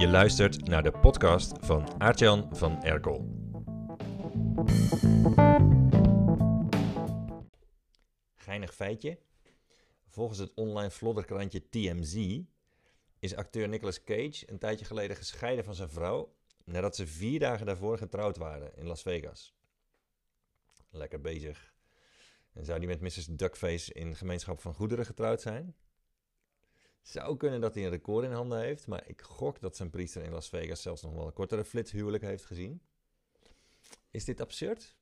Je luistert naar de podcast van Aartjan van Erkel. Geinig feitje. Volgens het online flodderkrantje TMZ is acteur Nicolas Cage een tijdje geleden gescheiden van zijn vrouw nadat ze vier dagen daarvoor getrouwd waren in Las Vegas. Lekker bezig. En zou die met Mrs. Duckface in gemeenschap van goederen getrouwd zijn? Zou kunnen dat hij een record in handen heeft, maar ik gok dat zijn priester in Las Vegas zelfs nog wel een kortere flitshuwelijk heeft gezien. Is dit absurd?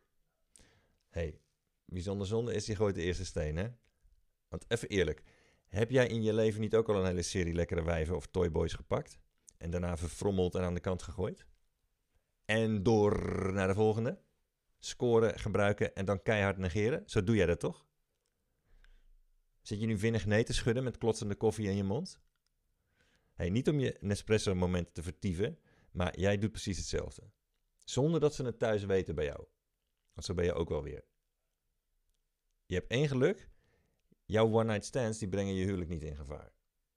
hey, bijzonder zonde is, die gooit de eerste steen, hè? Want even eerlijk, heb jij in je leven niet ook al een hele serie lekkere wijven of toyboys gepakt? En daarna verfrommeld en aan de kant gegooid? En door naar de volgende? Scoren, gebruiken en dan keihard negeren? Zo doe jij dat toch? Zit je nu vinnig nee te schudden met klotsende koffie in je mond? Hey, niet om je Nespresso-moment te vertieven, maar jij doet precies hetzelfde. Zonder dat ze het thuis weten bij jou. Want zo ben je ook wel weer. Je hebt één geluk. Jouw one-night stands die brengen je huwelijk niet in gevaar.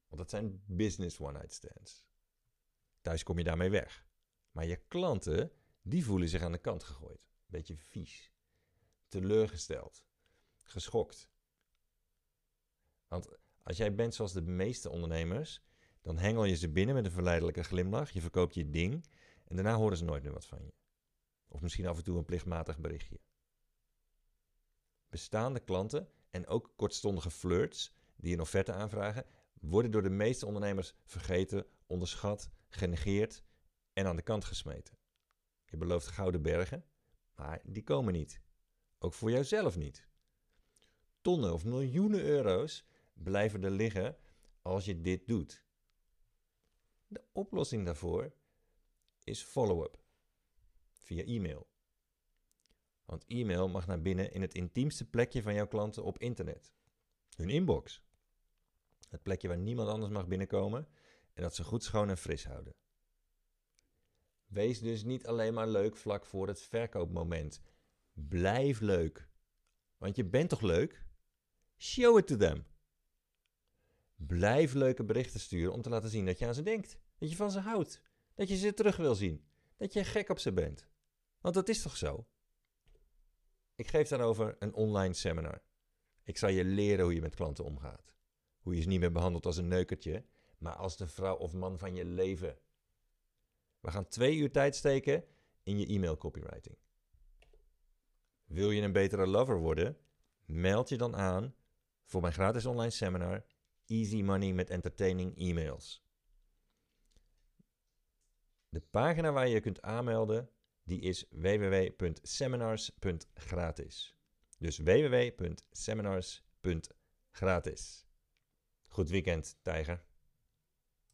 Want dat zijn business one-night stands. Thuis kom je daarmee weg. Maar je klanten, die voelen zich aan de kant gegooid. Beetje vies. Teleurgesteld. Geschokt. Want als jij bent zoals de meeste ondernemers, dan hengel je ze binnen met een verleidelijke glimlach. Je verkoopt je ding en daarna horen ze nooit meer wat van je. Of misschien af en toe een plichtmatig berichtje. Bestaande klanten en ook kortstondige flirts die een offerte aanvragen, worden door de meeste ondernemers vergeten, onderschat, genegeerd en aan de kant gesmeten. Je belooft gouden bergen, maar die komen niet. Ook voor jouzelf niet. Tonnen of miljoenen euro's blijven er liggen als je dit doet. De oplossing daarvoor is follow-up via e-mail. Want e-mail mag naar binnen in het intiemste plekje van jouw klanten op internet. Hun inbox. Het plekje waar niemand anders mag binnenkomen en dat ze goed schoon en fris houden. Wees dus niet alleen maar leuk vlak voor het verkoopmoment. Blijf leuk. Want je bent toch leuk? Show it to them. Blijf leuke berichten sturen om te laten zien dat je aan ze denkt. Dat je van ze houdt. Dat je ze terug wil zien. Dat je gek op ze bent. Want dat is toch zo? Ik geef daarover een online seminar. Ik zal je leren hoe je met klanten omgaat. Hoe je ze niet meer behandelt als een neukertje, maar als de vrouw of man van je leven. We gaan twee uur tijd steken in je e-mail copywriting. Wil je een betere lover worden? Meld je dan aan voor mijn gratis online seminar Easy Money met Entertaining E-mails. De pagina waar je je kunt aanmelden, die is www.seminars.gratis. Dus www.seminars.gratis. Goed weekend, tijger.